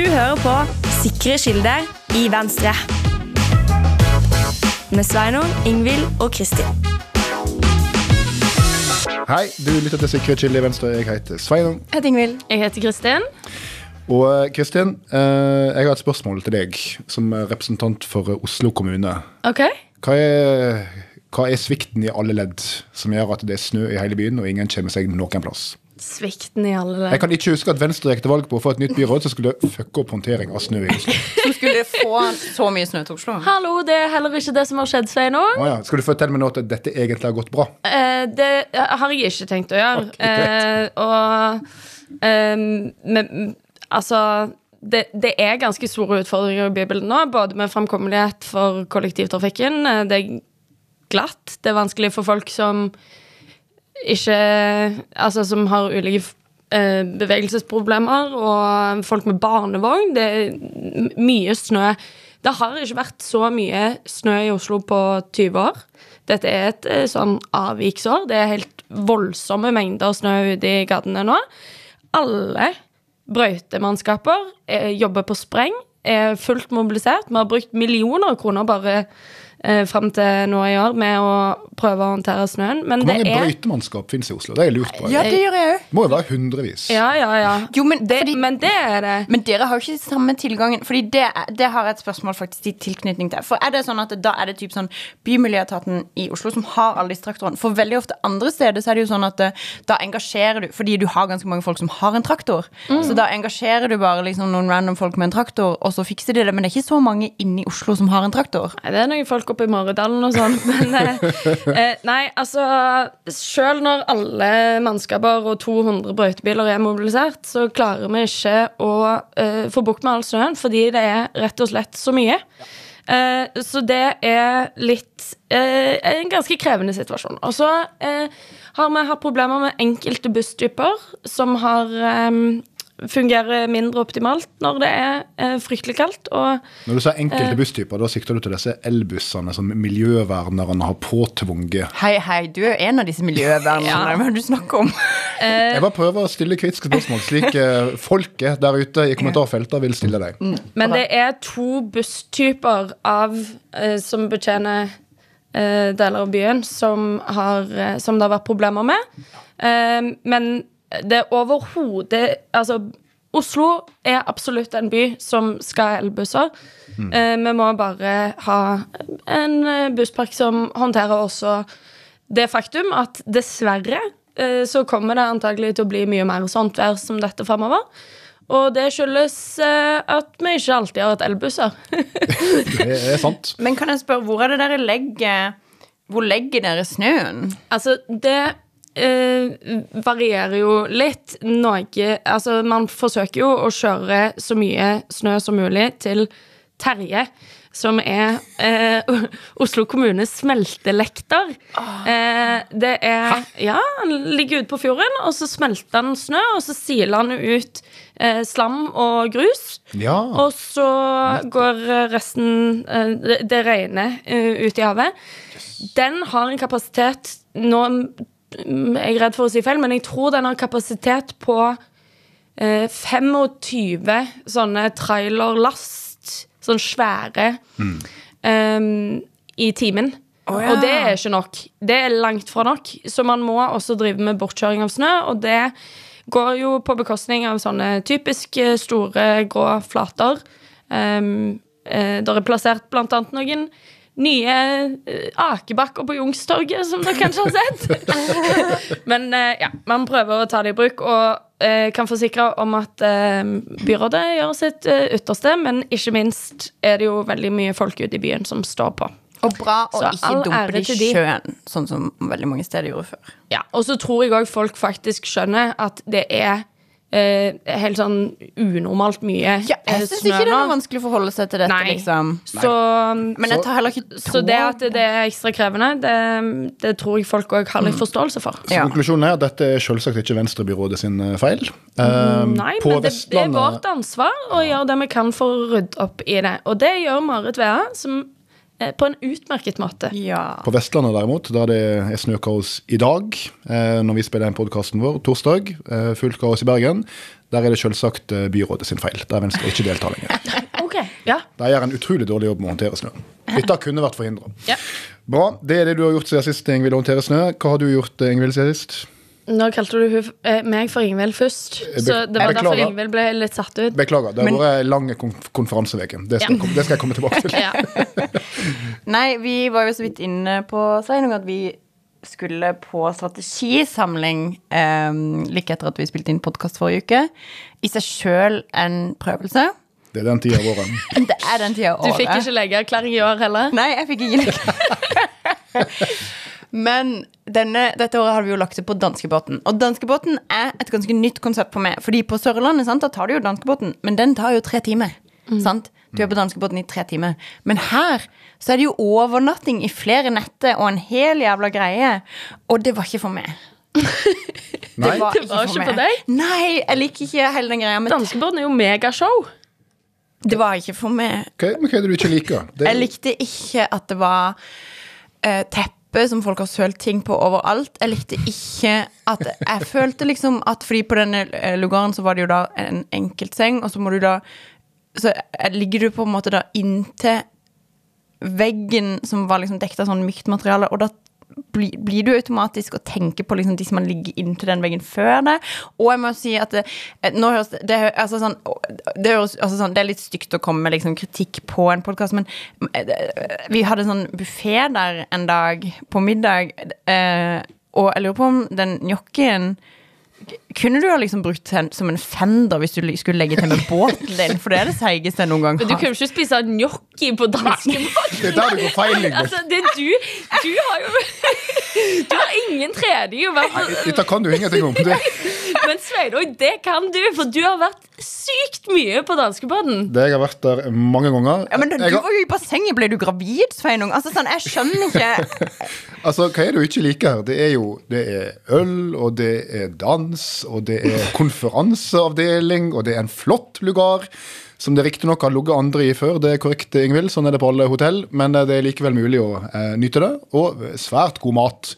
Du hører på Sikre kilder i Venstre. Med Sveinung, Ingvild og Kristin. Hei, du lytter til Sikre kilder i Venstre. Jeg heter Sveinung. Jeg heter Ingvild. Jeg heter Kristin. Og eh, Kristin, eh, jeg har et spørsmål til deg som representant for eh, Oslo kommune. Ok. Hva er, hva er svikten i alle ledd som gjør at det er snø i hele byen, og ingen kommer seg noen plass? Svikten i alle Jeg kan ikke huske at Venstre gikk til valg på å få et nytt byråd som skulle fucke opp håndtering av snø i Oslo. Som skulle få så mye snø til Oslo. Hallo, det er heller ikke det som har skjedd, Sveinung. Ah, ja. Skal du fortelle meg nå at dette egentlig har gått bra? Eh, det har jeg ikke tenkt å gjøre. Okay. Eh, og eh, men, altså det, det er ganske store utfordringer i bybildet nå, både med framkommelighet for kollektivtrafikken. eh, Det er glatt. Det er vanskelig for folk som ikke Altså som har ulike eh, bevegelsesproblemer, og folk med barnevogn. Det er mye snø. Det har ikke vært så mye snø i Oslo på 20 år. Dette er et eh, sånn avviksår. Det er helt voldsomme mengder snø ute i gatene nå. Alle brøytemannskaper eh, jobber på spreng, er fullt mobilisert. Vi har brukt millioner av kroner bare eh, fram til nå i år med å prøve å håndtere snøen. Men Hvor mange det er brøytemannskap finnes i Oslo? Det har jeg lurt på. Ja, det gjør jeg òg. Må jo være hundrevis. Ja, ja, ja. Jo, men det, fordi- men det er det. Men dere har jo ikke samme tilgangen. Fordi det, er- det har jeg et spørsmål faktisk i tilknytning til. For er det sånn at da er det typ sånn Bymiljøetaten i Oslo som har alle disse traktorene? For veldig ofte andre steder så er det jo sånn at eh, da engasjerer du Fordi du har ganske mange folk som har en traktor. Så da engasjerer du bare liksom noen random folk med en traktor, og så fikser de det. Men det er ikke så mange inne i Oslo som har en traktor. Nei, det er noen folk oppe i Maridalen og sånn. Men eh, eh, nei, altså Selv når alle mannskaper og 200 brøytebiler er mobilisert, så klarer vi ikke å eh, få bukt med all snøen, fordi det er rett og slett så mye. Eh, så det er litt eh, En ganske krevende situasjon. Og så eh, har vi hatt problemer med enkelte busstyper som har fungerer mindre optimalt når det er eh, fryktelig kaldt. Og Når du sier Eh. enkelte busstyper, da sikter du til disse elbussene som miljøvernerne har påtvunget. Hei, hei, du er jo en av disse miljøvernerne. Hva er det du snakker om? Jeg bare prøver å stille kritiske spørsmål, slik eh, folket der ute i kommentarfeltet vil stille deg. Men det er to busstyper av, eh, som betjener eh, deler av byen, som, har, eh, som det har vært problemer med. Eh, men det er overhodet Altså, Oslo er absolutt en by som skal ha elbusser. Eh, vi må bare ha en eh, busspark som håndterer også det faktum at dessverre eh, så kommer det antagelig til å bli mye mer sånt vær som dette fremover. Og det skyldes eh, at vi ikke alltid har hatt elbusser. Det er sant. Men kan jeg spørre, hvor er det dere legger Hvor legger dere snøen? altså, det eh, varierer jo litt. Noe Altså, man forsøker jo å kjøre så mye snø som mulig til Terje. Som er eh, Oslo kommunes smeltelekter. Eh, det er Ja, han ligger ute på fjorden, og så smelter han snø, og så siler han ut eh, slam og grus. Ja. Og så går resten eh, Det, det regner eh, ut i havet. Den har en kapasitet Nå mm, er redd for å si feil, men jeg tror den har kapasitet på eh, 25 sånne trailerlast, sånn svære, eh, i timen. ja. Og det er ikke nok. Det er langt fra nok. Så man må også drive med bortkjøring av snø, og det går jo på bekostning av sånne typisk eh, store, grå flater. Um, eh, der er plassert blant annet noen nye eh, akebakker på Youngstorget, som dere kanskje har sett. Men eh, ja, man prøver å ta det i bruk, og eh, kan forsikre om at byrådet gjør sitt ytterste, men ikke minst er det jo veldig mye folk ute i byen som står på. Og bra å ikke dumpe det i sjøen, sånn som veldig mange steder gjorde før. Ja, og så tror jeg òg folk faktisk skjønner at det er eh, helt sånn unormalt mye Ja, eh, jeg syns ikke det er noe vanskelig å forholde seg til dette, Nei. liksom. Så, Men jeg tar heller ikke så det at det er ekstra krevende, det, det tror jeg folk òg har litt Mm. forståelse for. Så Ja. konklusjonen er at dette er selvsagt ikke Venstrebyrådet sin eh, feil. Eh, Nei, på men det, det er vårt ansvar å gjøre det vi kan for å rydde opp i det. Og det gjør Marit Vea, som eh, på en utmerket måte. Ja. På Vestlandet derimot, der det er snøkaos i dag, eh, når vi spiller inn podkasten vår, torsdag, eh, fullt kaos i Bergen, der er det selvsagt eh, byrådet sin feil. Der Venstre ikke deltar lenger. okay, ja. De gjør en utrolig dårlig jobb med å håndtere snø. Dette kunne vært forhindra. Ja. Bra. Det er det du har gjort siden sist, Ingvild, å håndtere snø. Hva har du gjort, Ingvild, siden sist? Nå kalte du eh, meg for Ingvild først, be- så det var derfor beklager. Ingvild ble litt satt ut. Beklager, det har vært en lang konferanseuke. Det, Ja. det skal jeg komme tilbake til. Ja. Nei, vi var jo så vidt inne på Sveinung at vi skulle på strategisamling eh, like etter at vi spilte inn podkast forrige uke. I seg sjøl en prøvelse. Det er den tida av året. Det er den tida av året. Du fikk ikke legeerklæring i år heller? Nei, jeg fikk ikke leke. Men denne, dette året har vi jo lagt det på danskebåten. Og danskebåten er et ganske nytt konsept for meg. Fordi på Sørlandet sant, da tar du jo danskebåten, men den tar jo tre timer. Sant? Du er på danskebåten i tre timer. Men her så er det jo overnatting i flere netter og en hel jævla greie. Og det var ikke for meg. Nei, var Det var ikke for meg. deg? Nei, jeg liker ikke hele den greia. Danskebåten er jo megashow. det var ikke for meg. Okay, men hva er det du ikke liker? Det, Jeg likte ikke at det var uh, teppe som folk har sølt ting på overalt. Jeg likte ikke at Jeg følte liksom at fordi på denne eh, lugaren så var det jo da en enkeltseng, og så må du da Så eh, ligger du på en måte da inntil veggen som var liksom dekket av sånn mykt materiale, og da bli, blir du automatisk å tenke på liksom de som har ligget inntil den veggen før det. Og jeg må si at det, eh, nå høres det, altså sånn, det, høres, altså sånn, det er litt stygt å komme med liksom kritikk på en podkast, men eh, vi hadde sånn buffé der en dag på middag, og jeg lurer på om den njokkien kunne du ha liksom brukt den som en fender hvis du skulle legge til med båten din? For det er det seigeste jeg noen gang har. Men du kunne ikke spise gnocchi på danskebåten. det er der det går feil, Ingvild. Altså, det du Du har jo Du har ingen trening. Dette kan du ingenting om. Det, Men Sveinung, det kan du, for du har vært sykt mye på danskebåten. det jeg har vært der mange ganger. Ja, men da, du var jo i bassenget. Ble du gravid, Sveinung? Altså, sånn, jeg skjønner ikke altså, hva er det du ikke liker? her? Det er jo det er øl, og det er dans, og det er konferanseavdeling, og det er en flott lugar. Som det riktignok har ligget andre i før, det er korrekt, Ingvild. Sånn er det på alle hotell. Men eh, det er likevel mulig å eh, nyte det. Og svært god mat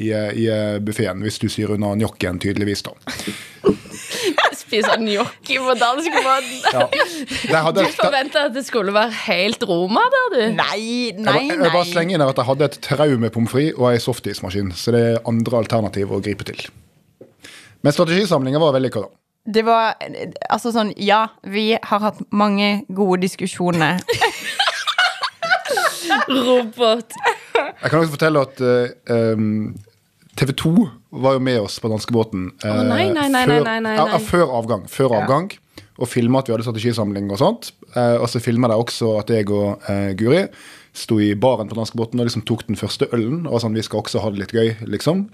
i, eh, i eh, buffeen, hvis du sier unna njokkien, tydeligvis, da. Spise gnocchi på danskebåten. Ja. Hadde Du jeg- forventa at det skulle være helt Roma der, du. Nei, nei, nei, jeg, jeg bare nei. slenger inn her at jeg hadde et traume pommes frites og ei softismaskin, så det er andre alternativ å gripe til. Men strategisamlinga var vellykka, da. Det var Altså sånn, ja, vi har hatt mange gode diskusjoner. Robot. Jeg kan også fortelle at TV 2 var jo med oss på danskebåten uh, Å, nei, nei, nei, før, nei, nei, nei. ja, før avgang. Før avgang og filma at vi hadde strategisamling og sånt. Uh, og så filma de også at jeg og eh, Guri sto i baren på danskebåten og liksom tok den første ølen. Og sånn, vi skal også ha det litt gøy, liksom.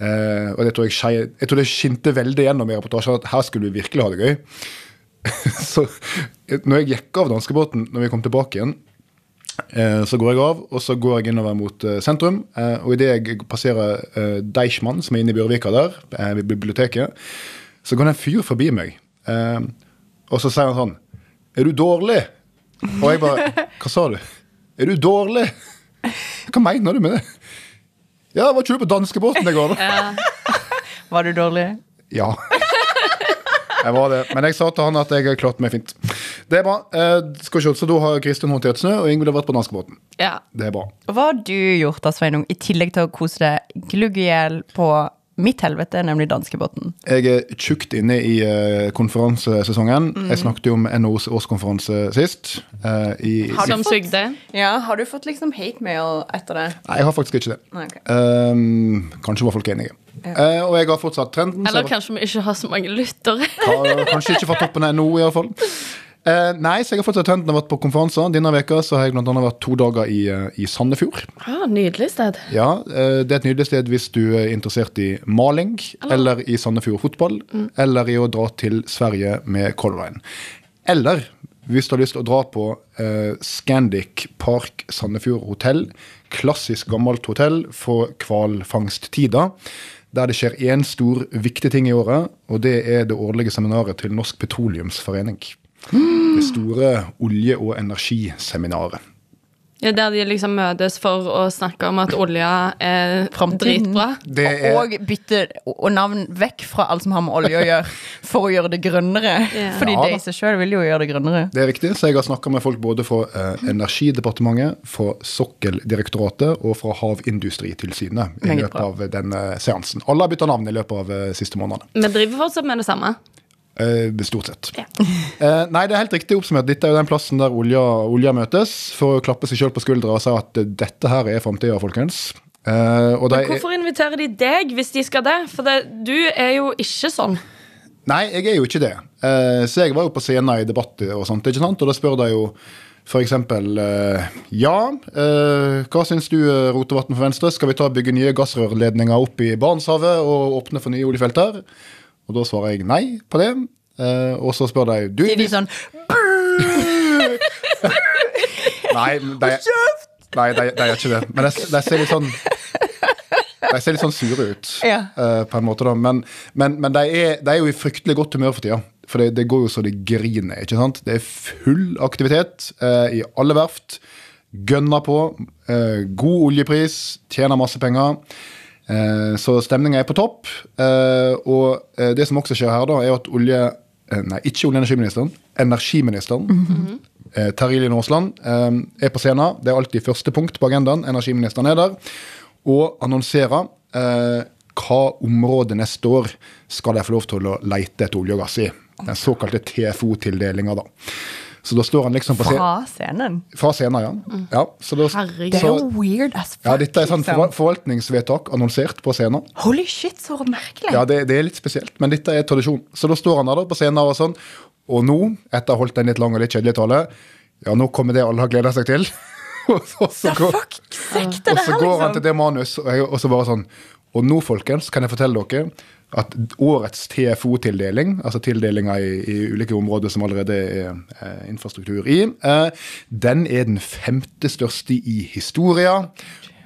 Eh, og det tror jeg, jeg tror det skinte veldig gjennom i reportasjen at her skulle vi virkelig ha det gøy. så når jeg gikk av danskebåten, når vi kom tilbake igjen, uh, Så går jeg av, og så går jeg innover mot uh, sentrum. Og idet jeg passerer Deichman, som er inne i Bjørvika der, ved biblioteket, så går det en fyr forbi meg. Og så sier han sånn Er du dårlig? Og jeg bare Hva sa du? Er du dårlig? Hva mener du med det? Ja, jeg var ikke på danskebåten i går, Ja. Var du dårlig? Ja. Jeg var det. Men jeg sa til han at jeg klarte meg fint. Det er bra. Eh, skal se, Så da har Kristin håndtert snø, og Ingvild har vært på danskebåten. Ja. Det er bra. Hva har du gjort da, Sveinung, i tillegg til å kose deg glugg i hjel på mitt helvete, er nemlig danskebåten? Jeg er tjukt inne i uh, konferansesesongen. Mm. Jeg snakket jo om NHOs årskonferanse sist. Uh, i, Har du fått- Ja, Har du fått liksom hate mail etter det? Nei, jeg har faktisk ikke det. Nei, ok. Um, kanskje var folk enige. Eh, og jeg har fortsatt trenden. Eller kanskje vi ikke har så mange lyttere. kanskje ikke fra toppen av NHO, iallfall. Uh, nei, så jeg har fortsatt trenden og vært på konferanser. Denne veka så har jeg blant annet vært to dager i, eh, i Sandefjord. Ah, nydelig sted. Ja, uh, Det er et nydelig sted hvis du er interessert i maling, eller i Sandefjord fotball, eller i å dra til Sverige med Color Line. Eller hvis du har lyst til å dra på uh, Scandic Park Sandefjord hotell. Klassisk gammelt hotell for hvalfangsttida. Der det skjer én stor, viktig ting i året, og det er det årlige seminaret til Norsk Petroleumsforening. Det store olje- og energiseminaret. Ja, Der de liksom møtes for å snakke om at olja er Fremtiden. dritbra. Det er, Og bytte navn vekk fra alt som har med olje å gjøre, for å gjøre det grønnere. Yeah. Fordi Ja det i seg sjøl vil jo gjøre det grønnere. det er riktig, så jeg har snakka med folk både fra eh, Energidepartementet, fra Sokkeldirektoratet og fra Havindustritilsynet i løpet av denne seansen. Alle har bytta navn i løpet av eh, siste månedene. Vi driver fortsatt med det samme. Eh, stort sett. Ja. Eh, nei, det er helt riktig oppsummert. Dette er jo den plassen der olja, olja møtes, for å klappe seg sjøl på skuldra og si at eh, dette her er framtida, folkens. Uh, og hvorfor er, inviterer de deg hvis de skal det? For det, du er jo ikke sånn. nei, jeg er jo ikke det. Så jeg var jo på scenen i debatt og sånt, ikke sant? og da spør de jo eh, Ja, hva syns du, Rotevatn for Venstre? Skal vi ta bygge nye gassrørledninger opp i Barentshavet og åpne for nye oljefelter? Og da svarer jeg nei på det. Eh, og så spør de du, Sier de sånn Nei, de, nei, de, de gjør ikke det. Men de, de ser litt sånn De ser litt sånn sure ut, Ja. uh, på en måte. da. Men, men, men de, er, de er jo i fryktelig godt humør for tida. For det, det går jo så det griner. ikke sant? Det er full aktivitet uh, i alle verft. Gønner på. Uh, god oljepris. Tjener masse penger. Eh, så stemninga er på topp. Eh, og eh, det som også skjer her, da, er at olje... Nei, ikke olje- og energiministeren. Energiministeren. Eh, Terje Lien Aasland er på scenen. Det er alltid første punkt på agendaen. Energiministeren er der. Og annonserer hva område neste år skal de få lov til å leite etter olje og gass i. Den såkalte TFO-tildelinga, da. Så da står han liksom på scenen. fra scenen. Fra scenen, ja. ja så da, Herregud. Det er jo weird as fuck. ja, dette er sånn liksom. forvaltningsvedtak annonsert på scenen. Holy shit, så merkelig. Ja, det, det er litt spesielt, men dette er tradisjon. Så da står han der da på scenen og sånn. Og nå, etter å ha holdt en litt lang og litt kjedelig tale, ja, nå kommer det alle har gleda seg til. og så, går, og så går han til liksom? det manus, og, jeg, og så bare sånn Og nå, folkens, kan jeg fortelle dere at årets TFO-tildeling, altså tildelinger i, i ulike områder som allerede er eh, infrastruktur i, eh, den er den femte største i historia.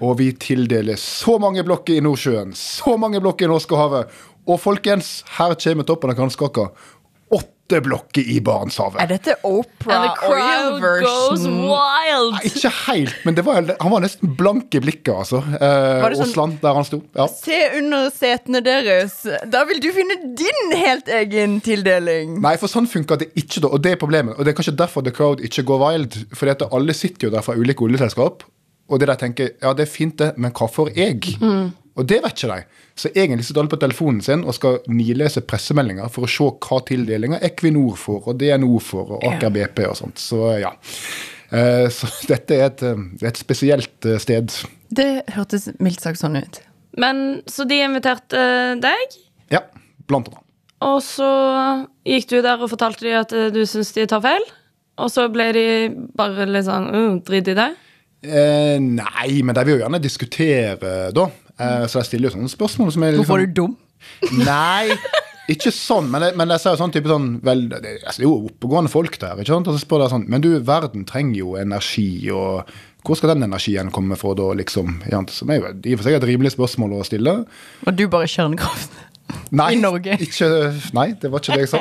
Og vi tildeler så mange blokker i Nordsjøen, så mange blokker i Norskehavet. Og folkens, her kommer toppen av kransekaka. Åtte blokker i Barentshavet. Er dette And the Opera crowd goes oil-version? wild. Nei, ikke helt, men det var, han var nesten blank i blikket, altså. Eh, Var sånn- der han sto. Ja. Se under setene deres. Da vil du finne din helt egen tildeling. Nei, for sånn funker det ikke, da. Og det er problemet. Og det er kanskje derfor The Crowd ikke går wild. Fordi at alle sitter jo der fra ulike oljeselskap, og det der tenker ja, det er fint, det, men hva får jeg? Og det vet ikke de. Så egentlig sitter alle på telefonen sin og skal nilese pressemeldinger for å se hva tildelinga Equinor får, og DNO får, og Aker BP og sånt. Så ja. Eh, Så dette er et, eh, et spesielt eh, sted. Det hørtes mildt sagt sånn ut. Men Så de inviterte deg, Ja, blant annet. og så gikk du der og fortalte de at du syns de tar feil? Og så ble de bare litt sånn uh, Drit i det? Eh, nei, men de vil jo gjerne diskutere, da. Eh, så de stiller jo sånne spørsmål som er liksom Hvorfor er du dum? Nei, ikke sånn. Men, jeg- men jeg ser jo sånn type sånn vel, det, altså, det er jo oppegående folk der. ikke sant? Og så spør de sånn Men du, verden trenger jo energi, og hvor skal den energien komme fra da, liksom? Som er jo i og for seg et rimelig spørsmål å stille. Og du bare kjernekraft. Nei, I Norge. Ikke, nei, det var ikke det jeg sa.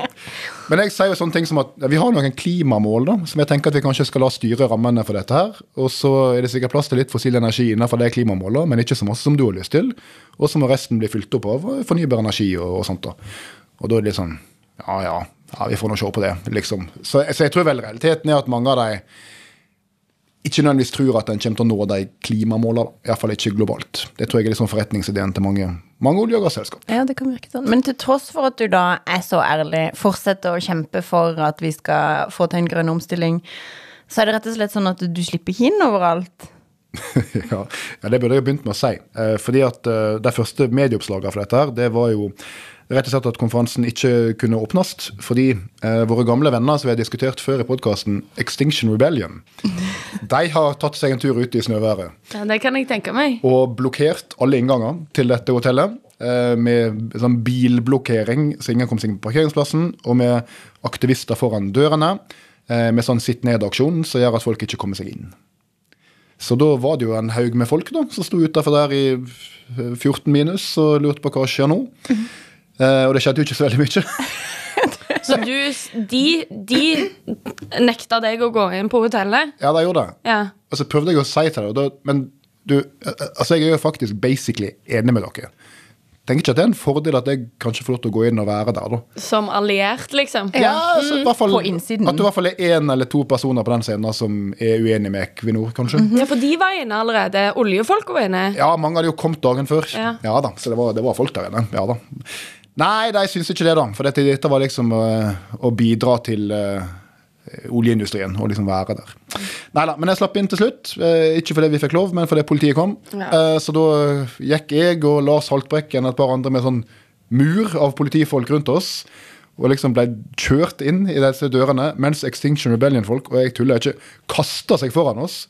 Men jeg sier jo sånne ting som at vi har noen klimamål da, som jeg tenker at vi kanskje skal la styre rammene for dette her. Og så er det sikkert plass til litt fossil energi innenfor det klimamålet, men ikke så masse som du har lyst til. Og så må resten bli fylt opp av fornybar energi og, og sånt. da. Og da er det litt sånn ja, ja, ja, vi får nå se på det, liksom. Så, så jeg tror vel realiteten er at mange av de ikke nødvendigvis tror at en kommer til å nå de klimamålene. Iallfall ikke globalt. Det tror jeg er liksom forretningsideen til mange, mange olje- og gasselskap. Ja, det kan virke sånn. Men til tross for at du da er så ærlig, fortsetter å kjempe for at vi skal få til en grønn omstilling, så er det rett og slett sånn at du slipper ikke inn overalt. ja, ja, det burde jeg begynt med å si. Eh, fordi at eh, De første medieoppslagene for dette her, det var jo rett og slett at konferansen ikke kunne åpnes. Fordi eh, våre gamle venner som vi har diskutert før i podkasten, Extinction Rebellion, de har tatt seg en tur ut i snøværet Ja, det kan jeg tenke meg. og blokkert alle innganger til dette hotellet. eh, Med sånn bilblokkering, så ingen kom seg inn på parkeringsplassen. Og med aktivister foran dørene, eh, med sånn sitt ned-aksjon, som gjør at folk ikke kommer seg inn. Så da var det jo en haug med folk da, som sto utafor der i eh, 14 minus og lurte på hva skjer nå. Eh, og det skjedde jo ikke så veldig mye. Så du, de, de nekta deg å gå inn på hotellet? Ja, de gjorde det. Ja. Og så prøvde jeg å si til deg, men du eh, Altså, jeg er jo faktisk basically enig med dere. Tenker ikke at det er en fordel at jeg kanskje får lov til å gå inn og være der, da. Som alliert, liksom? Ja, altså, mm. hvert fall, På innsiden. At du i hvert fall er én eller to personer på den scenen som er uenig med Equinor, kanskje. Ja, for de var inne allerede. Oljefolk var inne. Ja, mange hadde jo kommet dagen før. Ja. da, Så det var, det var folk der inne. Ja da. Nei, de syns ikke det, da. For dette, dette var liksom uh, å bidra til uh, oljeindustrien. Og liksom være der. Nei da, men jeg slapp inn til slutt. Uh, ikke fordi vi fikk lov, men fordi politiet kom. Ja. Så da gikk jeg og Lars Haltbrekken og et par andre med sånn mur av politifolk rundt oss. Og liksom ble kjørt inn i disse dørene mens Extinction Rebellion-folk, og jeg tuller ikke, kasta seg foran oss.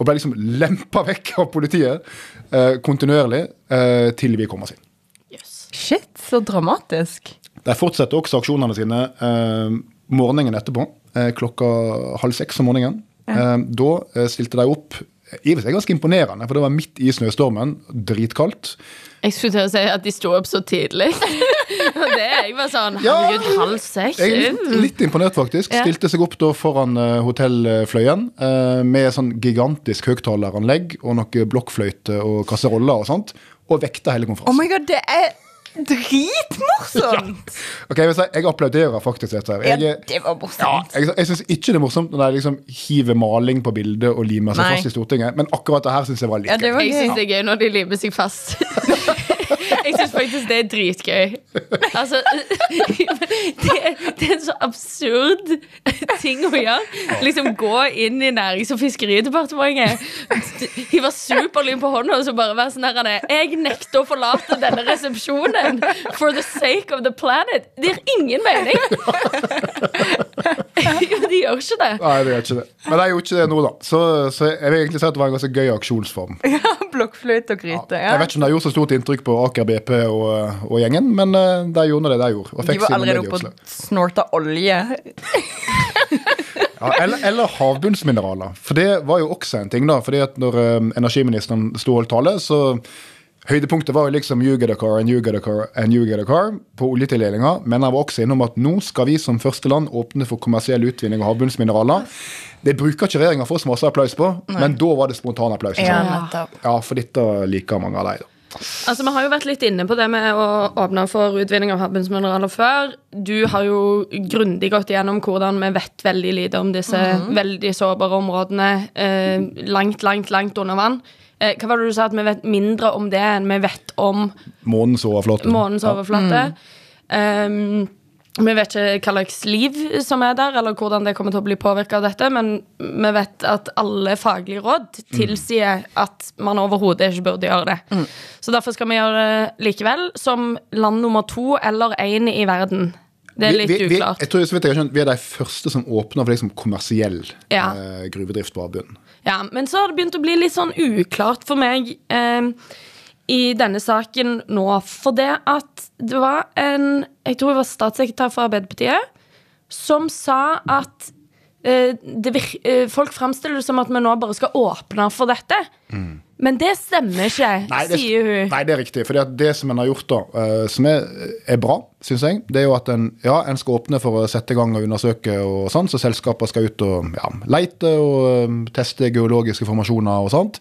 Og ble liksom lempa vekk av politiet eh, kontinuerlig eh, til vi kom oss inn. Shit, så dramatisk. De fortsetter også aksjonene sine eh, morgenen etterpå, eh, klokka halv seks om morgenen. Eh, da eh, stilte de opp i og for seg ganske imponerende, for det var midt i snøstormen, dritkaldt. Jeg skulle til å si at de sto opp så tidlig. Og det er jeg bare sånn Ja. Halv seks? Jeg er litt, litt imponert, faktisk. Ja. Stilte seg opp da foran uh, Hotell Fløyen eh, med sånn gigantisk høyttaleranlegg og noe blokkfløyte og kasseroller og sånt, og vekta hele Oh konferansen. my god, det er dritmorsomt! Ok, jeg, vil si, jeg applauderer faktisk dette. her. Ja, Jeg, er- det var Ja, morsomt. jeg, jeg syns ikke det er morsomt når de liksom hiver maling på bildet og limer seg Nei. fast i Stortinget, men akkurat det her syns jeg var litt Ja, det var gøy. Jeg syns det er gøy når de limer seg fast. Jeg syns faktisk det er dritgøy. Altså det, det er en så absurd ting å gjøre. Liksom gå inn i Nærings- og fiskeridepartementet, hive superlyn på hånda og så bare være sånn her Jeg nekter å forlate denne resepsjonen for the sake of the planet. Det gir ingen mening. Jo, de gjør ikke det. Nei, de gjør ikke det. Men de gjorde ikke det nå, da. Så, så jeg vil egentlig si at det var en ganske gøy aksjonsform. Ja, Blokkfløyte og gryte. Jeg vet ikke om det gjorde så stort inntrykk på Aker BP og, og gjengen, men eh, de gjorde det de gjorde. Og De var allerede oppe og snorta olje. Ja, eller, eller havbunnsmineraler. For det var jo også en ting, da. fordi at når eh, energiministeren sto og holdt tale, så Høydepunktet var jo liksom you get a car and you get a car and you get a car på oljetildelinga, men han var også innom at nå skal vi som første land åpne for kommersiell utvinning av havbunnsmineraler. Det bruker ikke regjeringa for oss så masse applaus på, men da var det spontan applaus. Ja, Ja. ja, for dette liker mange av de. Altså, Vi har jo vært litt inne på det med å åpne for utvinning av havbunnsmineraler før. Du har jo grundig gått igjennom hvordan vi vet veldig lite om disse veldig sårbare områdene eh, langt, langt, langt under vann. Eh, hva var det du sa at vi vet mindre om det enn vi vet om Månens overflate. månens overflate? Um, vi vet ikke hva slags liv som er der, eller hvordan det kommer til å bli påvirka av dette, men vi vet at alle faglige råd tilsier at man overhodet ikke burde gjøre det. Så derfor skal vi gjøre det likevel, som land nummer to eller én i verden. Det er litt vi, vi, uklart. jeg tror så vidt jeg har skjønt, vi er de første som åpner for liksom kommersiell Ja. eh, gruvedrift på havbunnen. Ja, men så har det begynt å bli litt sånn uklart for meg eh, i denne saken nå. For det at det var en Jeg tror det var statssekretær fra Arbeiderpartiet som sa at eh, det eh, folk framstiller det som at vi nå bare skal åpne for dette. Men det stemmer ikke, Mm. Nei, det, sier hun. nei, det er riktig. For det som en har gjort, da, eh, som er, er bra, syns jeg, det er jo at en, ja, en skal åpne for å sette i gang og undersøke, og sånn, så selskaper skal ut og ja, leite og eh, teste geologiske formasjoner og sånt.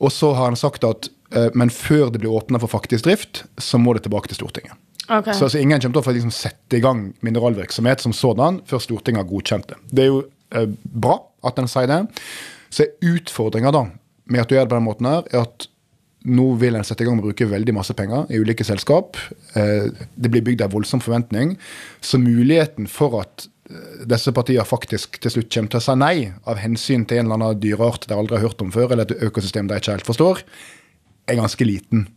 Og så har en sagt at men før det blir åpna for faktisk drift, så må det tilbake til Stortinget. Okay. Så altså, ingen kommer til å liksom, sette i gang mineralvirksomhet som sådan før Stortinget har godkjent det. Det er jo eh, bra at en sier det. Så utfordringa med at du gjør det på den måten her, er at nå vil en sette i gang med å bruke veldig masse penger i ulike selskap. Eh, det blir bygd en voldsom forventning. Så muligheten for at eh, disse partiene faktisk til slutt kommer til å si nei av hensyn til en eller annen dyreart de aldri har hørt om før, eller et økosystem de ikke helt forstår, er ganske liten.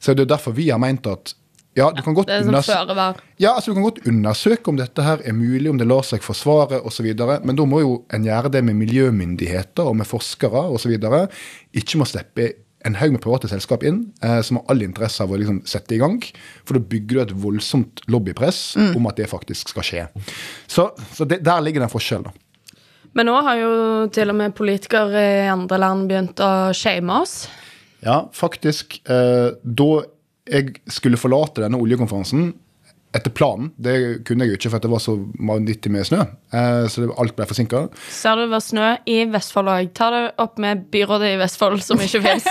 Så det er derfor vi har meint at ja, du kan godt Det er sånn ja, altså Du kan godt undersøke om dette her er mulig, om det lar seg forsvare osv., men da må jo en gjøre det med miljømyndigheter og med forskere osv. Ikke må slippe en haug med private selskap inn eh, som har all interesse av å liksom sette i gang. For da bygger du et voldsomt lobbypress om at det faktisk skal skje. Så, så det, der ligger den forskjellen, da. Men nå har jo til og med politikere i andre land begynt å shame oss. Ja, faktisk. Eh, da jeg skulle forlate denne oljekonferansen etter planen. Det kunne jeg jo ikke, for det var så vanvittig med snø. Eh, så det, alt ble forsinka. Ser du det var snø i Vestfold òg? Ta det opp med byrådet i Vestfold, som ikke fins.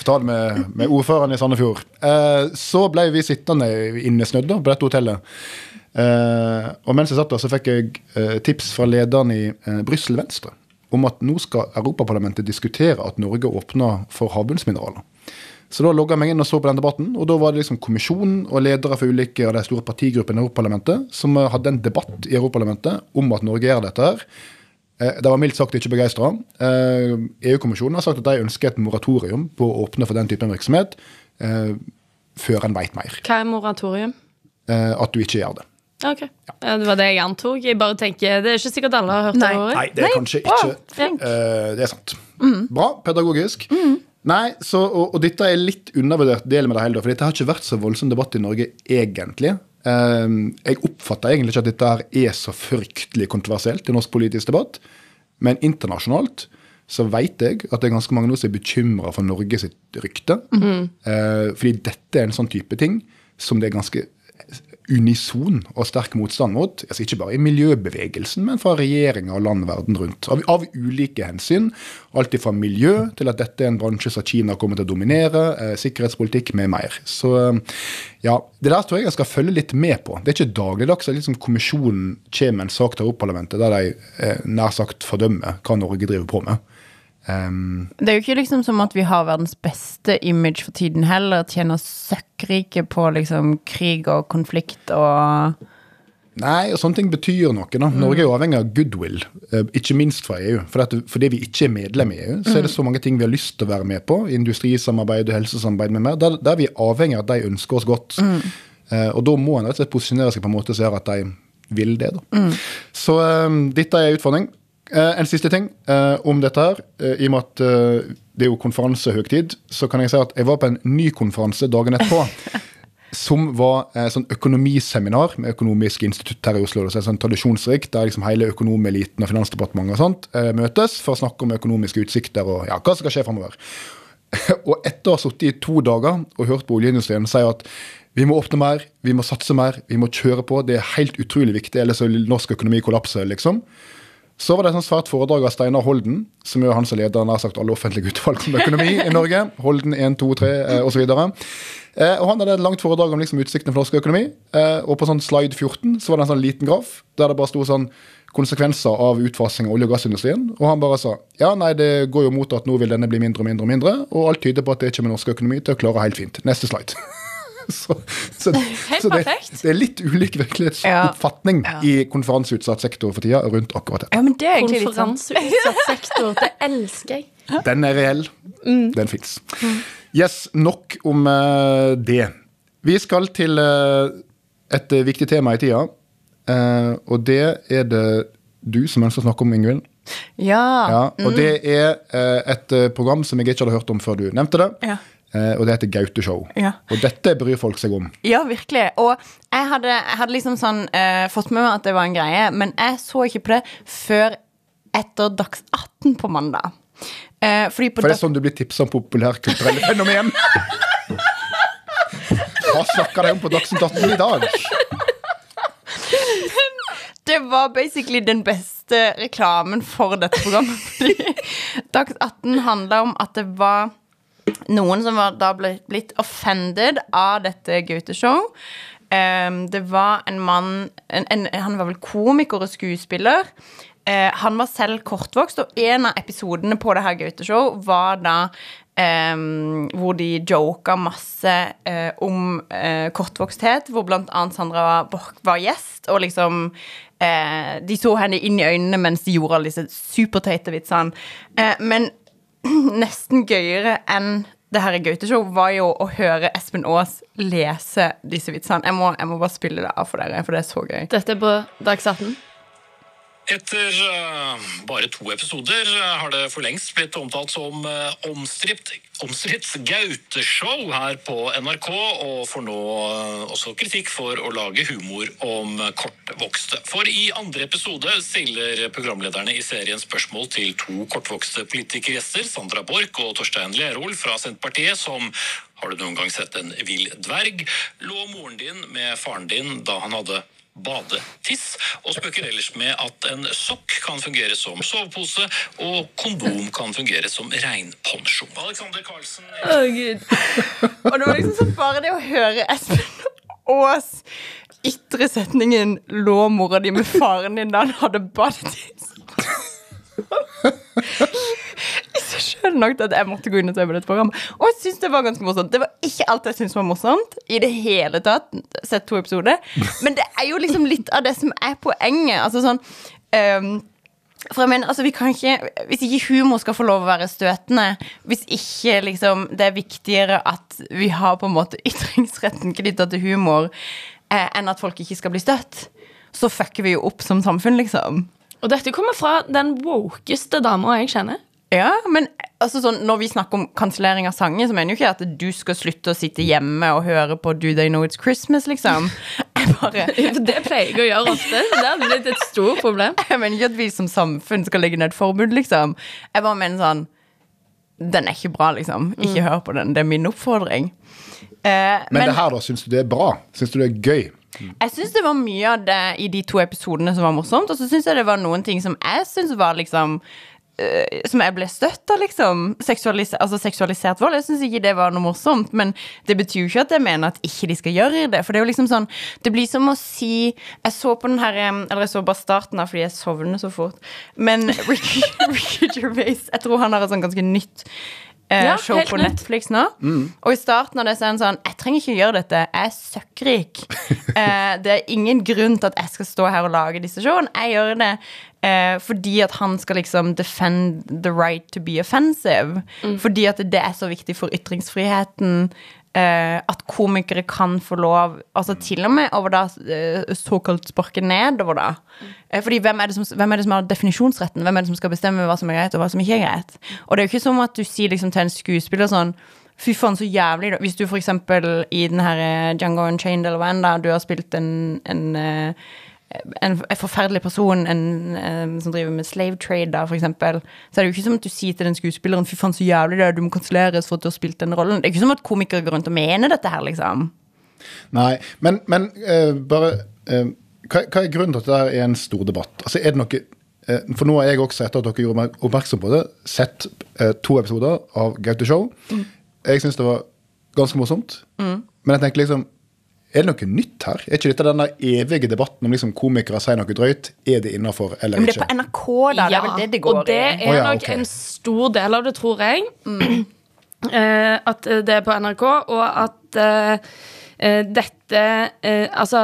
Får ta det med, med ordføreren i Sandefjord. Eh, så ble vi sittende innesnødd på dette hotellet. Eh, og mens jeg satt der, så fikk jeg tips fra lederen i eh, Brussel Venstre om at nå skal Europaparlamentet diskutere at Norge åpner for havbunnsmineraler. Så da logga jeg meg inn og så på den debatten, og da var det liksom kommisjonen og ledere for ulike av de store partigruppene i Europaparlamentet som eh, hadde en debatt i Europaparlamentet om at Norge gjør dette her. Eh, De var mildt sagt ikke begeistra. EU-kommisjonen har sagt at de ønsker et moratorium på å åpne for den typen virksomhet eh, før en veit mer. Hva er moratorium? Eh, At du ikke gjør det. Ok, ja, Det var det jeg antok. Jeg bare tenker, Det er ikke sikkert alle har hørt Nei. det ordet. Nei, det er kanskje ikke oh, uh, Det er sant. Bra. Pedagogisk. Nei, så, og, og dette er litt undervurdert del med det hele, for dette har ikke vært så voldsom debatt i Norge egentlig. Eh, jeg oppfatter egentlig ikke at dette her er så fryktelig kontroversielt i norsk politisk debatt, men internasjonalt så vet jeg at det er ganske mange nå som er bekymra for Norge sitt rykte. Eh, fordi dette er en sånn type ting som det er ganske unison og sterk motstand mot. Altså ikke bare i miljøbevegelsen, men fra regjeringer og land verden rundt. Av, av ulike hensyn. Alt fra miljø til at dette er en bransje som Kina kommer til å dominere, eh, sikkerhetspolitikk med mer. Så eh, ja, det der tror jeg jeg skal følge litt med på. Det er ikke dagligdags at liksom kommisjonen kommer med en sak til Europaparlamentet der de eh, nær sagt fordømmer hva Norge driver på med. Um, Det er jo ikke liksom som at vi har verdens beste image for tiden heller. Tjener søkkrike på liksom krig og konflikt og Nei, og sånne ting betyr noe. da. Norge er jo avhengig av goodwill, eh, ikke minst fra EU. For at, fordi vi ikke er medlem i EU, så er det så mange ting vi har lyst til å være med på. Industrisamarbeid og helsesamarbeid med mer. Der, der er vi avhengig av at de ønsker oss godt. Eh, og da må en rett og slett posisjonere seg på en måte som gjør at de vil det. da. Så um, dette er en utfordring. Eh, en siste ting eh, om dette her. Eh, I og med at det er jo konferansehøytid, så kan jeg si at jeg var på en ny konferanse dagen etterpå. som var eh, sånn økonomiseminar med Økonomisk institutt her i Oslo. Det er sånn tradisjonsrikt, der liksom hele økonomeliten og Finansdepartementet og sånt møtes for å snakke om økonomiske utsikter og ja, hva som skal skje framover. og etter å ha sittet i to dager og hørt på oljeindustrien si at vi må åpne mer, vi må satse mer, vi må kjøre på, det er helt utrolig viktig, ellers vil norsk økonomi kollapse, liksom. Så var det et svært foredrag av Steinar Holden, som er han som leder nær sagt alle offentlige utvalg om økonomi i Norge. Holden 1, 2, 3 eh, osv. Eh, og han hadde et langt foredrag om liksom utsiktene for norsk økonomi. Eh, og på sånn slide 14 så var det en sånn liten graf der det bare sto sånn konsekvenser av utfasing av olje- og gassindustrien. Og han bare sa ja, nei, det går jo mot at nå vil denne bli mindre og mindre og mindre, og alt tyder på at det kommer norsk økonomi til å klare helt fint. Neste slide. så, så, så det, det er litt ulik virkelighetsoppfatning i konferanseutsatt sektor for tida rundt akkurat det. Ja, men det er egentlig litt sånn Konferanseutsatt sektor. Det elsker jeg. Den er reell. Den fins. Yes, nok om uh, det. Vi skal til uh, et viktig tema i tida. eh, og det er det du som ønsker å snakke om, Ingvild. Ja. Ja, og det er et program som jeg ikke hadde hørt om før du nevnte det. Ja. Eh, og det heter Gauteshow. Ja. Og dette bryr folk seg om. Ja, virkelig. Og jeg hadde, jeg hadde liksom sånn eh, fått med meg at det var en greie, men jeg så ikke på det før etter Dags 18 på mandag. Eh, fordi på For det er sånn du blir tipsa om populærkulturelle fenomen. Hva snakker de om på Dagsnytt 18 i dag? Det var basically den beste reklamen for dette programmet. Dags 18 handla om at det var noen som var da ble, blitt offended av dette Gaute-show. Um, det var en mann en, en, Han var vel komiker og skuespiller. Uh, han var selv kortvokst, og en av episodene på det her Gaute-show var da um, hvor de joka masse uh, om uh, kortvoksthet, hvor blant annet Sandra Borch var gjest, og liksom eh, De så henne inn i øynene mens de gjorde alle disse superteite vitsene. Men nesten gøyere enn det her Gaute-show var jo å høre Espen Aas lese disse vitsene. Jeg må, jeg må bare spille det av for dere, for det er så gøy. Dette er på Dags 18. Etter eh, bare to episoder eh, har det for lengst blitt omtalt som uh, omstridt, Gaute-show her på NRK, og får nå eh, også kritikk for å lage humor om kortvokste. For i andre episode stiller programlederne i serien spørsmål til to kortvokste politikergjester, Sandra Borch og Torstein Lerol fra Senterpartiet, som Har du noen gang sett en vill dverg? Lå moren din med faren din da han hadde badetiss, og spøker ellers med at en sokk kan fungere som sovepose, og kondom kan fungere som regnponsjon. Alexander Karlsen Å, Gud. Og det var liksom så bare det å høre Espen Aas ytre setningen 'lå mora di med faren din da han hadde badetiss'. Seg selv nok til at jeg måtte gå inn og se på dette programmet. Og jeg synes det var ganske morsomt. Det var ikke alt jeg syns var morsomt i det hele tatt. Sett to episoder. Men det er jo liksom litt av det som er poenget. Altså sånn um, for jeg mener, altså vi kan ikke Hvis ikke humor skal få lov å være støtende, hvis ikke liksom det er viktigere at vi har på en måte ytringsretten knytta til humor, eh, enn at folk ikke skal bli støtt, så fucker vi jo opp som samfunn, liksom. Og dette kommer fra den wokeste dama jeg kjenner. Ja, men altså sånn, når vi snakker om kansellering av sanger, så mener jo ikke at du skal slutte å sitte hjemme og høre på Do They Know It's Christmas, liksom. Bare det pleier jeg å gjøre ofte. Det er blitt et stort problem. Jeg mener ikke at vi som samfunn skal legge ned et forbud, liksom. Jeg bare mener sånn Den er ikke bra, liksom. Ikke hør på den. Det er min oppfordring. Eh, Men, det her, da, syns du det er bra? Syns du det er gøy? jeg syns det var mye av det i de to episodene som var morsomt, og så syns jeg det var noen ting som jeg syns var liksom som jeg ble støtt av, liksom. Seksualis altså seksualisert vold. Jeg syns ikke det var noe morsomt, men det betyr jo ikke at jeg mener at ikke de skal gjøre det. For det er jo liksom sånn Det blir som å si Jeg så på den her Eller jeg så bare starten av fordi jeg sovner så fort. Men Ricky, Gervais Jeg tror han har et sånn ganske nytt eh, Ja, show på. Netflix nå. Og i starten av det så er han sånn Jeg trenger ikke gjøre dette. Jeg er søkkrik. eh, det er ingen grunn til at jeg skal stå her og lage disse showene. Jeg gjør det eh, fordi at han skal liksom defend the right to be offensive. Fordi at det er så viktig for ytringsfriheten. Eh, at komikere kan få lov Altså til og med over da uh, såkalt sparke nedover, da. Uh, fordi hvem er, det som, hvem er det som har definisjonsretten? Hvem er det som skal bestemme hva som er greit, og hva som ikke er greit? Og det er jo ikke som at du sier liksom til en skuespiller sånn Fy faen, så jævlig da. Hvis du for eksempel i den her eh, Django Unchained eller hva enn da, du har spilt en, en, eh, en, forferdelig person en, en, som driver med slave trade, da, eksempel, så er det jo ikke som at du sier til den skuespilleren Fy faen, så jævlig det er, du må kanselleres for at du har spilt den rollen. Det er ikke som at komikere går rundt og mener dette her, liksom. Nei, men, men uh, bare uh, hva, hva er grunnen til at det er en stor debatt? Altså, er det noe uh, For nå har jeg også, etter at dere gjorde meg oppmerksom på det, sett eh, to episoder av Gaute Show. Jeg syns det var ganske morsomt. Men jeg tenker liksom Er det noe nytt her? Er ikke dette den der evige debatten om liksom komikere sier noe drøyt? Er det innafor eller Men det er på NRK, da. Det er vel det det går og det er oh, ja, nok okay. en stor del av det, tror jeg. Eh, at det er på NRK, og at uh, uh, dette eh, Altså,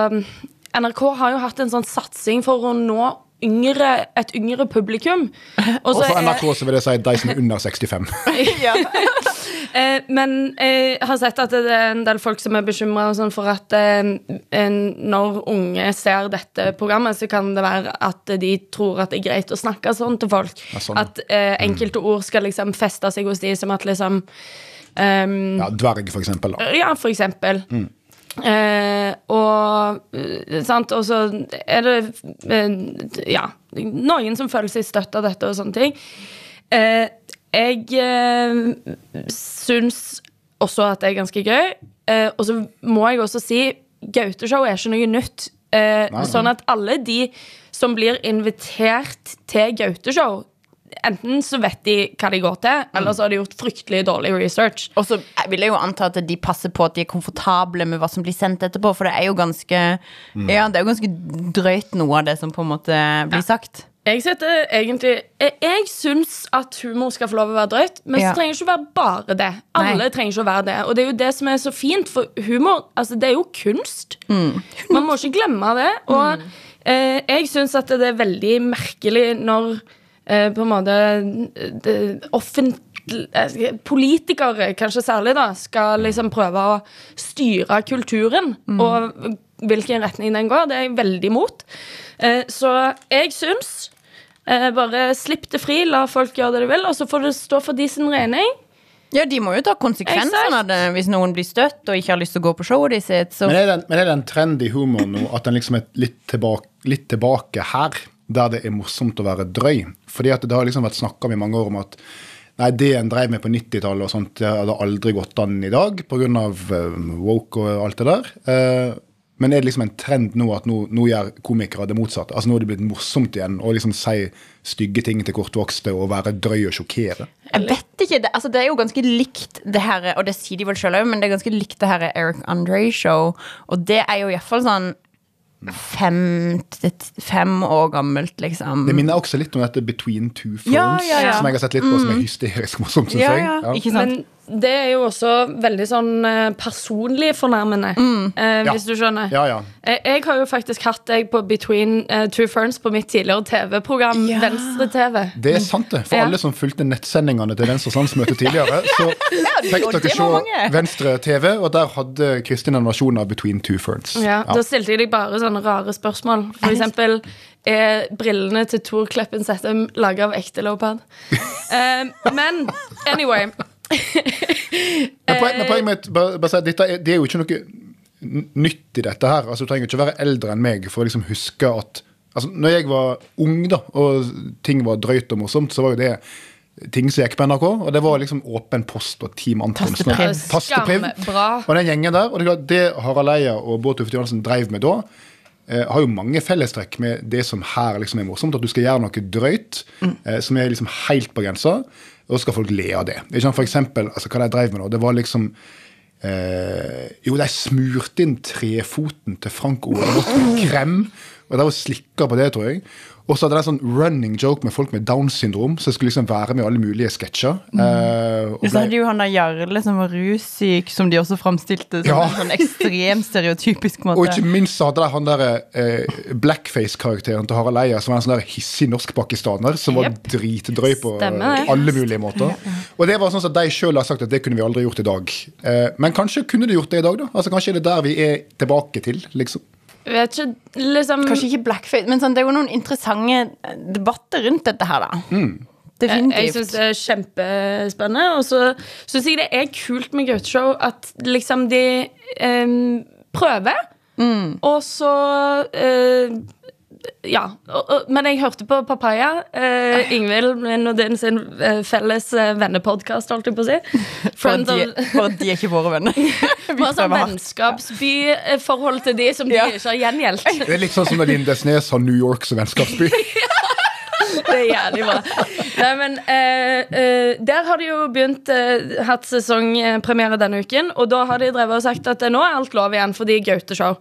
NRK har jo hatt en sånn satsing for å nå yngre, et yngre publikum. Og Og for NRK så vil jeg si de som er under 65. Ja. Eh, men jeg har sett at det er en del folk som er bekymra sånn for at eh, når unge ser dette programmet, så kan det være at de tror at det er greit å snakke sånn til folk. Ja, sånn. At eh, enkelte ord skal liksom feste seg hos de som at liksom Um, Ja, dverg, for eksempel. Da. ja, for eksempel. Eh, og eh, sant, og så er det eh, ja, noen som føler seg støtt av dette og sånne ting. Eh, jeg eh, syns også at det er ganske gøy. Eh, og så må jeg også si Gauteshow er ikke noe nytt. Eh, Nei, nei. sånn at alle de som blir invitert til Gauteshow Enten så vet de hva de går til, eller så har de gjort fryktelig dårlig research. Og så vil jeg jo anta at de passer på at de er komfortable med hva som blir sendt etterpå, for det er jo ganske Ja, det er jo ganske drøyt noe av det som på en måte blir sagt. Jeg setter egentlig Jeg, jeg syns at humor skal få lov å være drøyt, men Ja. så trenger det ikke å være bare det. Alle Nei. trenger ikke å være det. Og det er jo det som er så fint, for humor altså det er jo kunst. Man må ikke glemme det. Og eh, jeg syns at det er veldig merkelig når eh, på en måte det offentlig eh, Politikere, kanskje særlig, da skal liksom prøve å styre kulturen. Og hvilken retning den går. Det er jeg veldig imot. Eh, så jeg syns eh, bare slipp det fri, la folk gjøre det de vil, og så får det stå for de sin regning. Ja, de må jo ta konsekvensene av det hvis noen blir støtt og ikke har lyst til å gå på showet de sitt. Så Men er men er det en trend i humor nå at den liksom er litt tilbake, litt tilbake her, der det er morsomt å være drøy? Fordi at det har liksom vært snakka om i mange år om at Nei, det en drev med på 90-tallet og sånt, hadde aldri gått an i dag pga. Uh, woke og alt det der. Eh, men er det liksom en trend nå at nå, nå gjør komikere det motsatte? Altså Nå er det blitt morsomt igjen å liksom si stygge ting til kortvokste og være drøy og sjokkere? Jeg vet ikke, det, altså det er jo ganske likt det her, og det sier de vel sjøl òg, men det er ganske likt det her Eric Andre-show. Og det er jo iallfall sånn fem, fem år gammelt, liksom. Det minner også litt om dette Between Two Ferns, Ja, ja, ja. som jeg har sett litt på, som er hysterisk morsomt, syns Ja, jeg. ja, ikke sant? Men det er jo også veldig sånn eh, personlig fornærmende, eh, Ja. hvis du skjønner. Ja, ja. Jeg, jeg har jo faktisk hatt deg på Between eh, Two Ferns på mitt tidligere TV-program Ja. Venstre-TV. Det er sant, det. For Ja. alle som fulgte nettsendingene til Venstres landsmøte tidligere, så fikk dere se. Venstre TV, og der hadde Kristin en versjon av Between Two Ferns. Ja, Ja. Da stilte jeg deg bare sånne rare spørsmål. For eksempel er brillene til Tor Kleppen Sættem laga av ekte leopard? Eh, men anyway. Men poen- men poenget mitt bare, bare si dette det er jo ikke noe nytt i dette her. Altså, du trenger ikke være eldre enn meg for å liksom huske at altså, Når jeg var ung da, og ting var drøyt og morsomt, så var jo det ting som gikk på NRK. Og det var liksom Åpen post og Team Antonsen. Tastepriv. Og den gjengen der, og det, det Harald Eia og Bård Tufte Johansen drev med da, eh, har jo mange fellestrekk med det som her liksom er morsomt. At du skal gjøre noe drøyt eh, som er liksom helt på grensa, så skal folk le av det. For eksempel, altså, hva de drev med nå, det var liksom eh, Jo, de smurte inn trefoten til Frank Ole med krem, og de var slikka på det, tror jeg. Og så hadde de en sånn running joke med folk med Downs syndrom, som skulle liksom være med i alle mulige sketsjer. Eh, og Så hadde jo han der Jarle som var russyk, som de også framstilte som Ja. en sånn ekstremt stereotypisk måte. Og ikke minst så hadde de han der eh, blackface-karakteren til Harald Eia, som var en sånn der hissig norsk-pakistaner, som var dritdrøy på Stemmer alle mulige måter. Og det var sånn at de sjøl har sagt at det kunne vi aldri gjort i dag. Uh, men kanskje kunne de gjort det i dag, da? Altså Kanskje er det der vi er tilbake til, liksom. Vet ikke, liksom Kanskje ikke blackface, men sånn, det er jo noen interessante eh, debatter rundt dette her, da. Mm. Jeg, jeg syns det er kjempespennende. Og så syns jeg det er kult med Gauteshow at liksom de em, prøver, og så eh, ja. Men jeg hørte på Papaya, uh, Ingvild min og din sin eh, felles uh, vennepodkast, holdt jeg på å si. For at de, for de er ikke våre venner. Vi Bare sånn prøver hardt. vennskapsbyforhold til de som de Ja. ikke har gjengjeldt. Det er litt sånn som når Lindesnes har New York som vennskapsby. Det er jævlig bra. Nei, men eh, eh, Der har de jo begynt eh, hatt sesongpremiere denne uken, og da har de drevet og sagt at eh, nå er alt lov igjen fordi Gaute-show.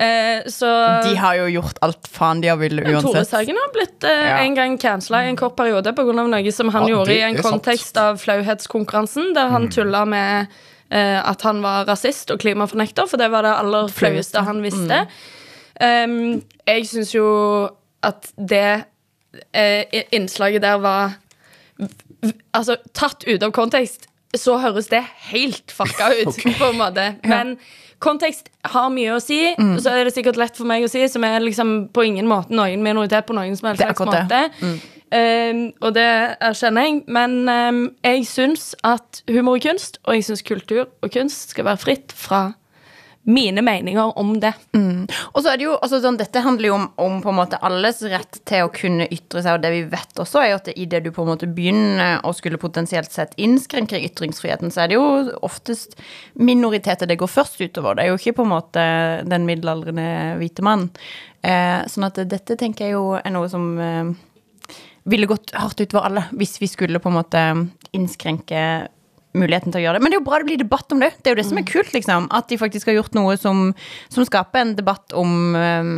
Eh, så De har jo gjort alt faen de har villet Tore. Sagen har blitt eh, Ja. en gang cancela i en kort periode pga. noe som han Ja, gjorde det i en kontekst sant. av flauhetskonkurransen, der han tulla med at han var rasist og klimafornekter, for det var det aller flaueste han visste. Um, jeg syns jo at det innslaget der var Altså, tatt ut av kontekst, så høres det helt fucka ut, på en måte. Men kontekst har mye å si. Så er det sikkert lett for meg å si, som er liksom på ingen måte noen minoritet på noen som helst slags måte. det. Um, og det erkjenner jeg. Men um, jeg syns at humor er kunst, og jeg syns kultur og kunst skal være fritt fra mine meninger om det. Og så er det jo, altså sånn, Dette handler jo om, om på en måte alles rett til å kunne ytre seg, og det vi vet også, er jo at idet du på en måte begynner å skulle potensielt sett innskrenke ytringsfriheten, så er det jo oftest minoriteter det går først utover. Det er jo ikke på en måte den middelaldrende hvite mann. Eh, sånn at dette tenker jeg jo er noe som eh, ville gått hardt utover alle hvis vi skulle på en måte innskrenke muligheten til å gjøre det. Men det er jo bra det blir debatt om det. Det er jo det som er kult, liksom. At de faktisk har gjort noe som, som skaper en debatt om um,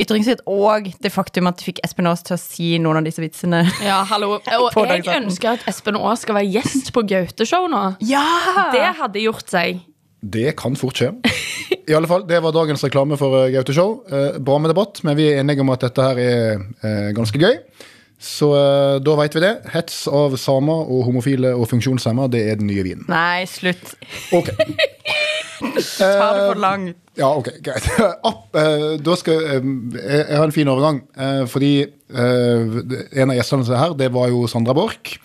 ytringsfrihet, og det faktum at de fikk Espen Aas til å si noen av disse vitsene. Ja, hallo. Og jeg ønsker at Espen Aas skal være gjest på Gaute-show nå. Ja! Det hadde gjort seg. Det kan fort skje. I alle fall, Det var dagens reklame for eh, Gaute Show. Eh, bra med debatt, men vi er enige om at dette her er eh, ganske gøy. Så eh, da veit vi det. Hets av samer og homofile og funksjonshemma, det er den nye vinen. Nei, slutt. Ok. Ta det for langt. Ja, ok, greit. App, eh, da skal, eh, jeg jeg har en fin overgang. eh, fordi en av gjestene som er her, det var jo Sandra Borch,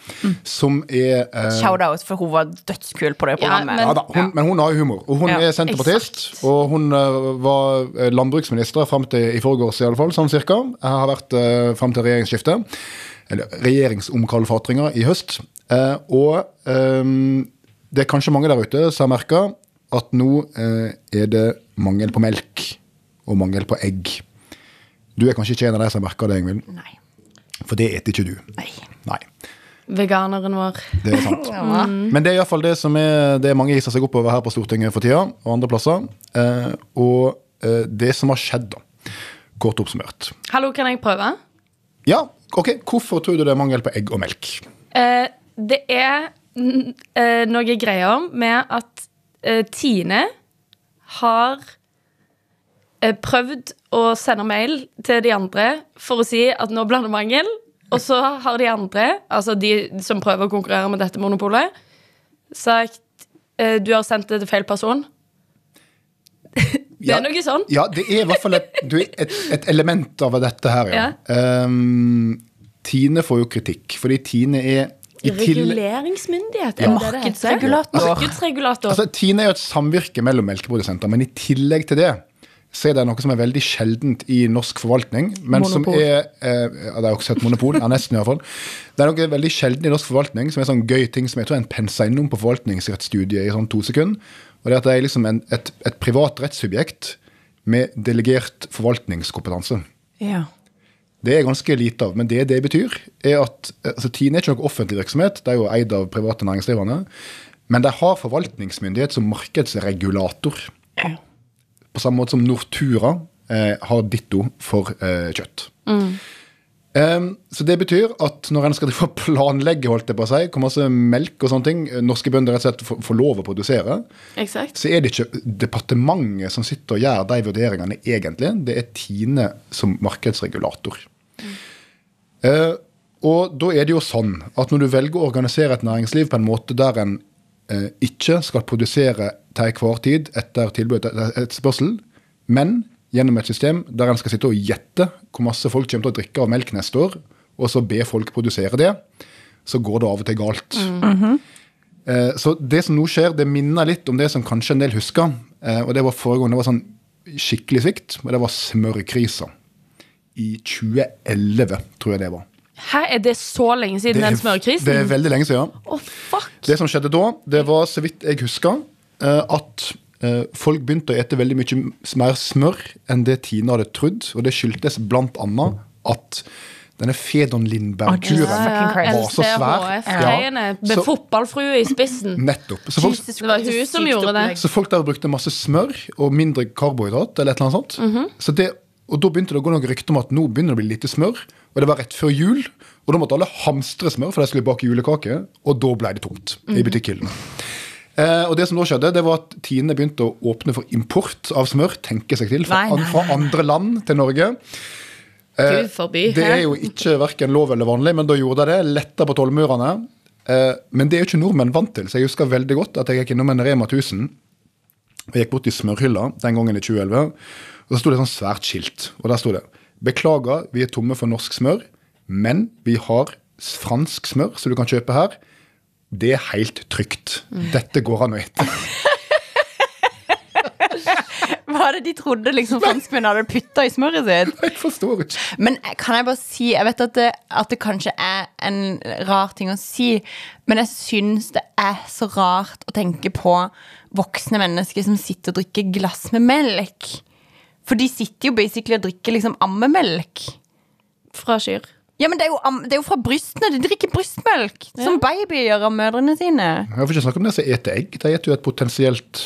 som er eh, Shout-out, for hun var dødskul på det Ja, programmet. men- ja, da, hun, Men hun har jo humor. Og hun Ja, er senterpartist. Og hun var landbruksminister fram til i forgårs, i alle fall, sånn cirka. Jeg har vært uh, fram til regjeringsskiftet. eller regjeringsomkalfatringa i høst. Eh, og ehm, det er kanskje mange der ute som har merka at nå eh, er det mangel på melk og mangel på egg. Du er kanskje ikke en av de som merker det, Ingvild, Nei. for det eter ikke du. Nei. Nei. Veganeren vår. Det er sant. Men det er iallfall det som er det mange hisser seg oppover her på Stortinget for tida, og andre plasser. Eh, og eh, det som har skjedd, da. Kort oppsummert. Hallo, kan jeg prøve? Ja, ok, hvorfor tror du det er mangel på egg og melk? Eh, det er n- eh, noe greier med at Tine har eh, prøvd å sende mail til de andre for å si at nå blander mangel. Og så har de andre, altså de som prøver å konkurrere med dette monopolet, sagt eh, du har sendt det til feil person. det Ja. er noe sånn. Ja, det er i hvert fall et, et, et element av dette her, ja. Ehm, Tine får jo kritikk, fordi Tine er. Reguleringsmyndighet. Ja. det heter? Markedsregulator. Markedsregulator. Altså, Tine er jo et samvirke mellom melkeprodusenter, men i tillegg til det så er det noe som er veldig sjeldent i norsk forvaltning. Men som er eh, Det er også et monopol. Ja, nesten i hvert fall. Det er noe veldig sjelden i norsk forvaltning som er sånn gøy ting som jeg tror en pensa innom på forvaltningsrettsstudiet i sånn to sekunder. Og det er at det er liksom en, et, et privat rettssubjekt med delegert forvaltningskompetanse. Ja. Det er ganske lite av, men det det betyr, er at altså, Tine er ikke noe offentlig virksomhet, det er jo eid av private næringsdrivende. Men de har forvaltningsmyndighet som markedsregulator. På samme måte som Nortura eh, har ditto for eh, kjøtt. Em, så det betyr at når en skal planlegge holdt det på seg, hvor masse melk og sånne ting eh, norske bønder rett og slett får lov å produsere, exact. så er det ikke departementet som sitter og gjør de vurderingene egentlig. Det er Tine som markedsregulator. Eh, og da er det jo sånn at når du velger å organisere et næringsliv på en måte der en eh, ikke skal produsere til enhver tid etter tilbud etter etterspørsel, men gjennom et system der en skal sitte og gjette hvor masse folk kommer til å drikke av melk neste år, og så be folk produsere det, så går det av og til galt. Eh, Så det som nå skjer, det minner litt om det som kanskje en del husker. eh, Og det var forrige gang det var sånn skikkelig svikt, og det var smørkrisa. I 2011, tror jeg det var. Hæ, er det så lenge siden den smørkrisen? Det er veldig lenge siden. Oh, fuck. Det som skjedde da, det var så vidt jeg husker, eh, at eh, folk begynte å ete veldig mye mer smør enn det Tina hadde trodd. Og det skyldtes blant annet at denne Fedon Christ. var så svær. LCHF-greiene med fotballfrue i spissen. Nettopp. Så folk, Jesus Det var hun som gjorde det. Så folk der brukte masse smør og mindre karbohydrat, eller et eller annet sånt. så det, og da begynte det å gå noen rykter om at nå begynner det å bli lite smør. Og det var rett før jul, og da måtte alle hamstre smør, for de skulle bake julekake. Og da ble det tomt i butikkhyllene. Eh, og det som da skjedde, det var at Tine begynte å åpne for import av smør. tenke seg til, fra, Nei, nei, nei. fra andre land til Norge. Gud forbi. Det er jo ikke verken lov eller vanlig, men da gjorde de det. Letta på tollmurene. Eh, men det er jo ikke nordmenn vant til, så jeg husker veldig godt at jeg gikk innom en Rema 1000. Og gikk bort i smørhylla den gangen i 2011, og så sto det et sånt svært skilt. Og der sto det Beklager, vi er tomme for norsk smør, men vi har fransk smør som du kan kjøpe her. Det er helt trygt. Dette går an å ete. Hva er det de trodde liksom franskmennene hadde putta i smøret sitt? Jeg forstår ikke. Men kan jeg bare si Jeg vet at det, at det kanskje er en rar ting å si, men jeg syns det er så rart å tenke på voksne mennesker som sitter og drikker glass med melk. For de sitter jo basically og drikker liksom ammemelk. Fra kyr. Ja, men det er jo, am- det er jo fra brystene. De drikker brystmelk. Som babyer gjør av mødrene sine. Jeg får ikke snakke om det som eter egg. De eter jo et potensielt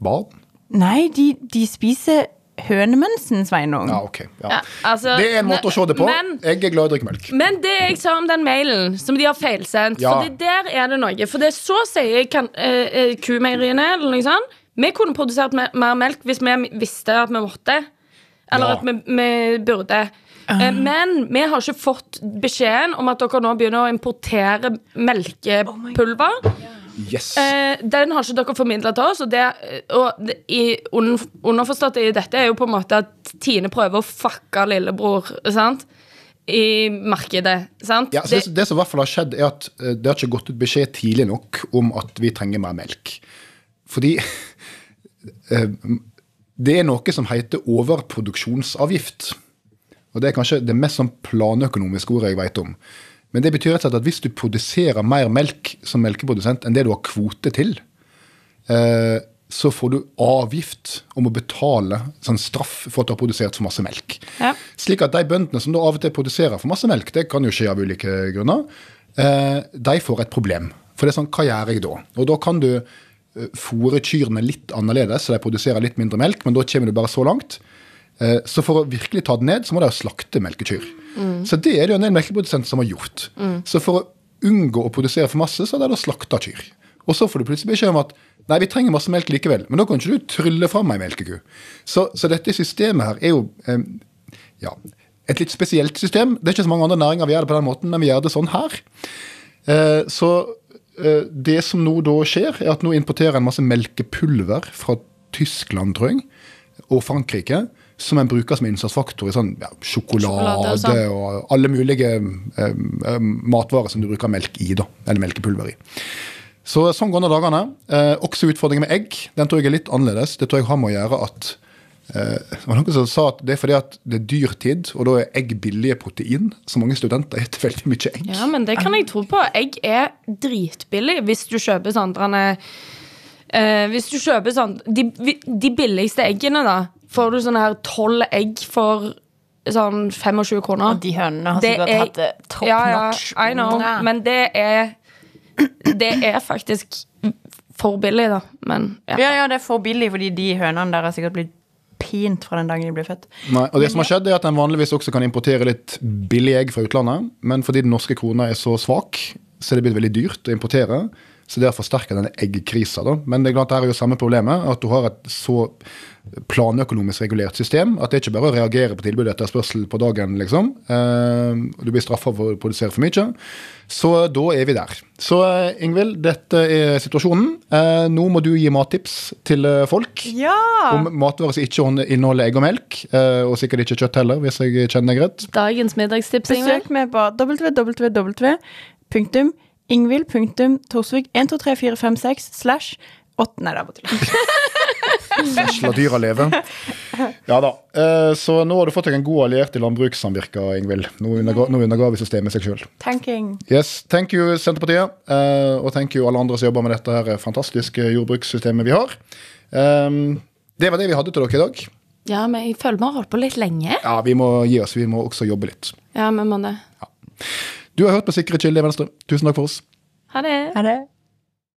barn. Nei, de, de spiser hønemønsen, Sveinung. Ja, ok. Ja. Ja, altså, Det er en måte å se det på. Men, Jeg er glad i å drikke melk. men det jeg sa om den mailen som de har feilsendt Ja. Fordi der er det noe. For det så sier kan, eh, eh, kumeieriene eller noe sånt Vi kunne produsert mer, melk hvis vi visste at vi måtte. Eller Ja. at vi, vi burde. Uh. Men vi har ikke fått beskjeden om at dere nå begynner å importere melkepulver. Yes. Eh, den har ikke dere formidla til oss. Og, det, og det, i, underforstått i dette er jo på en måte at Tine prøver å fucke lillebror sant? i markedet. Sant? Ja, det, det som i hvert fall har skjedd, er at eh, det har ikke gått ut beskjed tidlig nok om at vi trenger mer melk. Fordi det er noe som heter overproduksjonsavgift. Og det er kanskje det mest sånn planøkonomiske ordet jeg vet om. Men det betyr rett og slett at hvis du produserer mer melk som melkeprodusent enn det du har kvote til, eh, så får du avgift om å betale sånn straff for at du har produsert for masse melk. Ja. Slik at de bøndene som da av og til produserer for masse melk, det kan jo skje av ulike grunner, eh, de får et problem. For det er sånn, hva gjør jeg da? Og da kan du eh, fôre kyrne litt annerledes, så de produserer litt mindre melk, men da kommer du bare så langt. Eh, Så for å virkelig ta det ned, så må de jo slakte melkekyr. Så det er det jo en del melkeprodusenter som har gjort. Så for å unngå å produsere for masse, så har de da slakta kyr. Og så får du plutselig beskjed om at nei, vi trenger masse melk likevel. Men da kan ikke du trylle fram ei melkeku. Så, så dette systemet her er jo eh, ja, et litt spesielt system. Det er ikke så mange andre næringer vi gjør det på den måten, men vi gjør det sånn her. Eh, så eh, det som nå da skjer, er at nå importerer en masse melkepulver fra Tyskland, tror jeg, og Frankrike, som en bruker som innsatsfaktor i sånn ja, sjokolade, Sjokolade og sånn. og alle mulige eh, eh, matvarer som du bruker melk i, da, eller melkepulver i. Så sånn går nå dagene. Eh, også utfordringen med egg. Den tror jeg er litt annerledes. Det tror jeg har med å gjøre at eh, det var noen som sa at det er fordi at det er dyrtid, og da er egg billige protein. Så mange studenter spiser veldig mye egg. Ja, men det kan jeg tro på. Egg er dritbillig hvis du kjøper sånne derne, eh, Hvis du kjøper sånn de, de billigste eggene, da, får du sånne her tolv egg for sånn 25 kroner. Og de hønene har sikkert er- hatt det top ja, ja, notch. I know, Ja. men det er Det er faktisk for billig, da. Men ja. Ja, ja, det er for billig, fordi de hønene der har sikkert blitt pint fra den dagen de ble født. Nei, og det som har skjedd er at En vanligvis også kan importere litt billig egg fra utlandet, men fordi den norske krona er så svak, så er det blitt veldig dyrt å importere. Så det har forsterka denne eggkrisa. da. Men det er klart det her er jo samme problemet, at du har et så planøkonomisk regulert system at det er ikke bare å reagere på tilbud etter spørsel på dagen, liksom. Eh, du blir straffa for å produsere for mye. Så da er vi der. Så eh, Ingvild, dette er situasjonen. Eh, nå må du gi mattips til eh, folk. Ja! Om matvarer som ikke inneholder egg og melk, eh, og sikkert ikke kjøtt heller, hvis jeg kjenner deg rett. Dagens middagstips, Ingvild. Besøk meg på www.ingvild.torsvik12345 slash 8 Nei, det er bare tull. La dyra leve. Ja da. Eh, Så nå har du fått deg en god alliert i landbrukssamvirka, Ingvild. Nå underga, vi systemet seg sjøl. Tanking. Yes, thank you, Senterpartiet. eh, Og thank you alle andre som jobber med dette her fantastiske jordbrukssystemet vi har. Um, Det var det vi hadde til dere i dag. Ja, men jeg føler vi har holdt på litt lenge. Ja, Vi må gi oss. Vi må også jobbe litt. Ja, vi må det. Du har hørt på Sikre kilder i Venstre. Tusen takk for oss. Ha det. Ha det?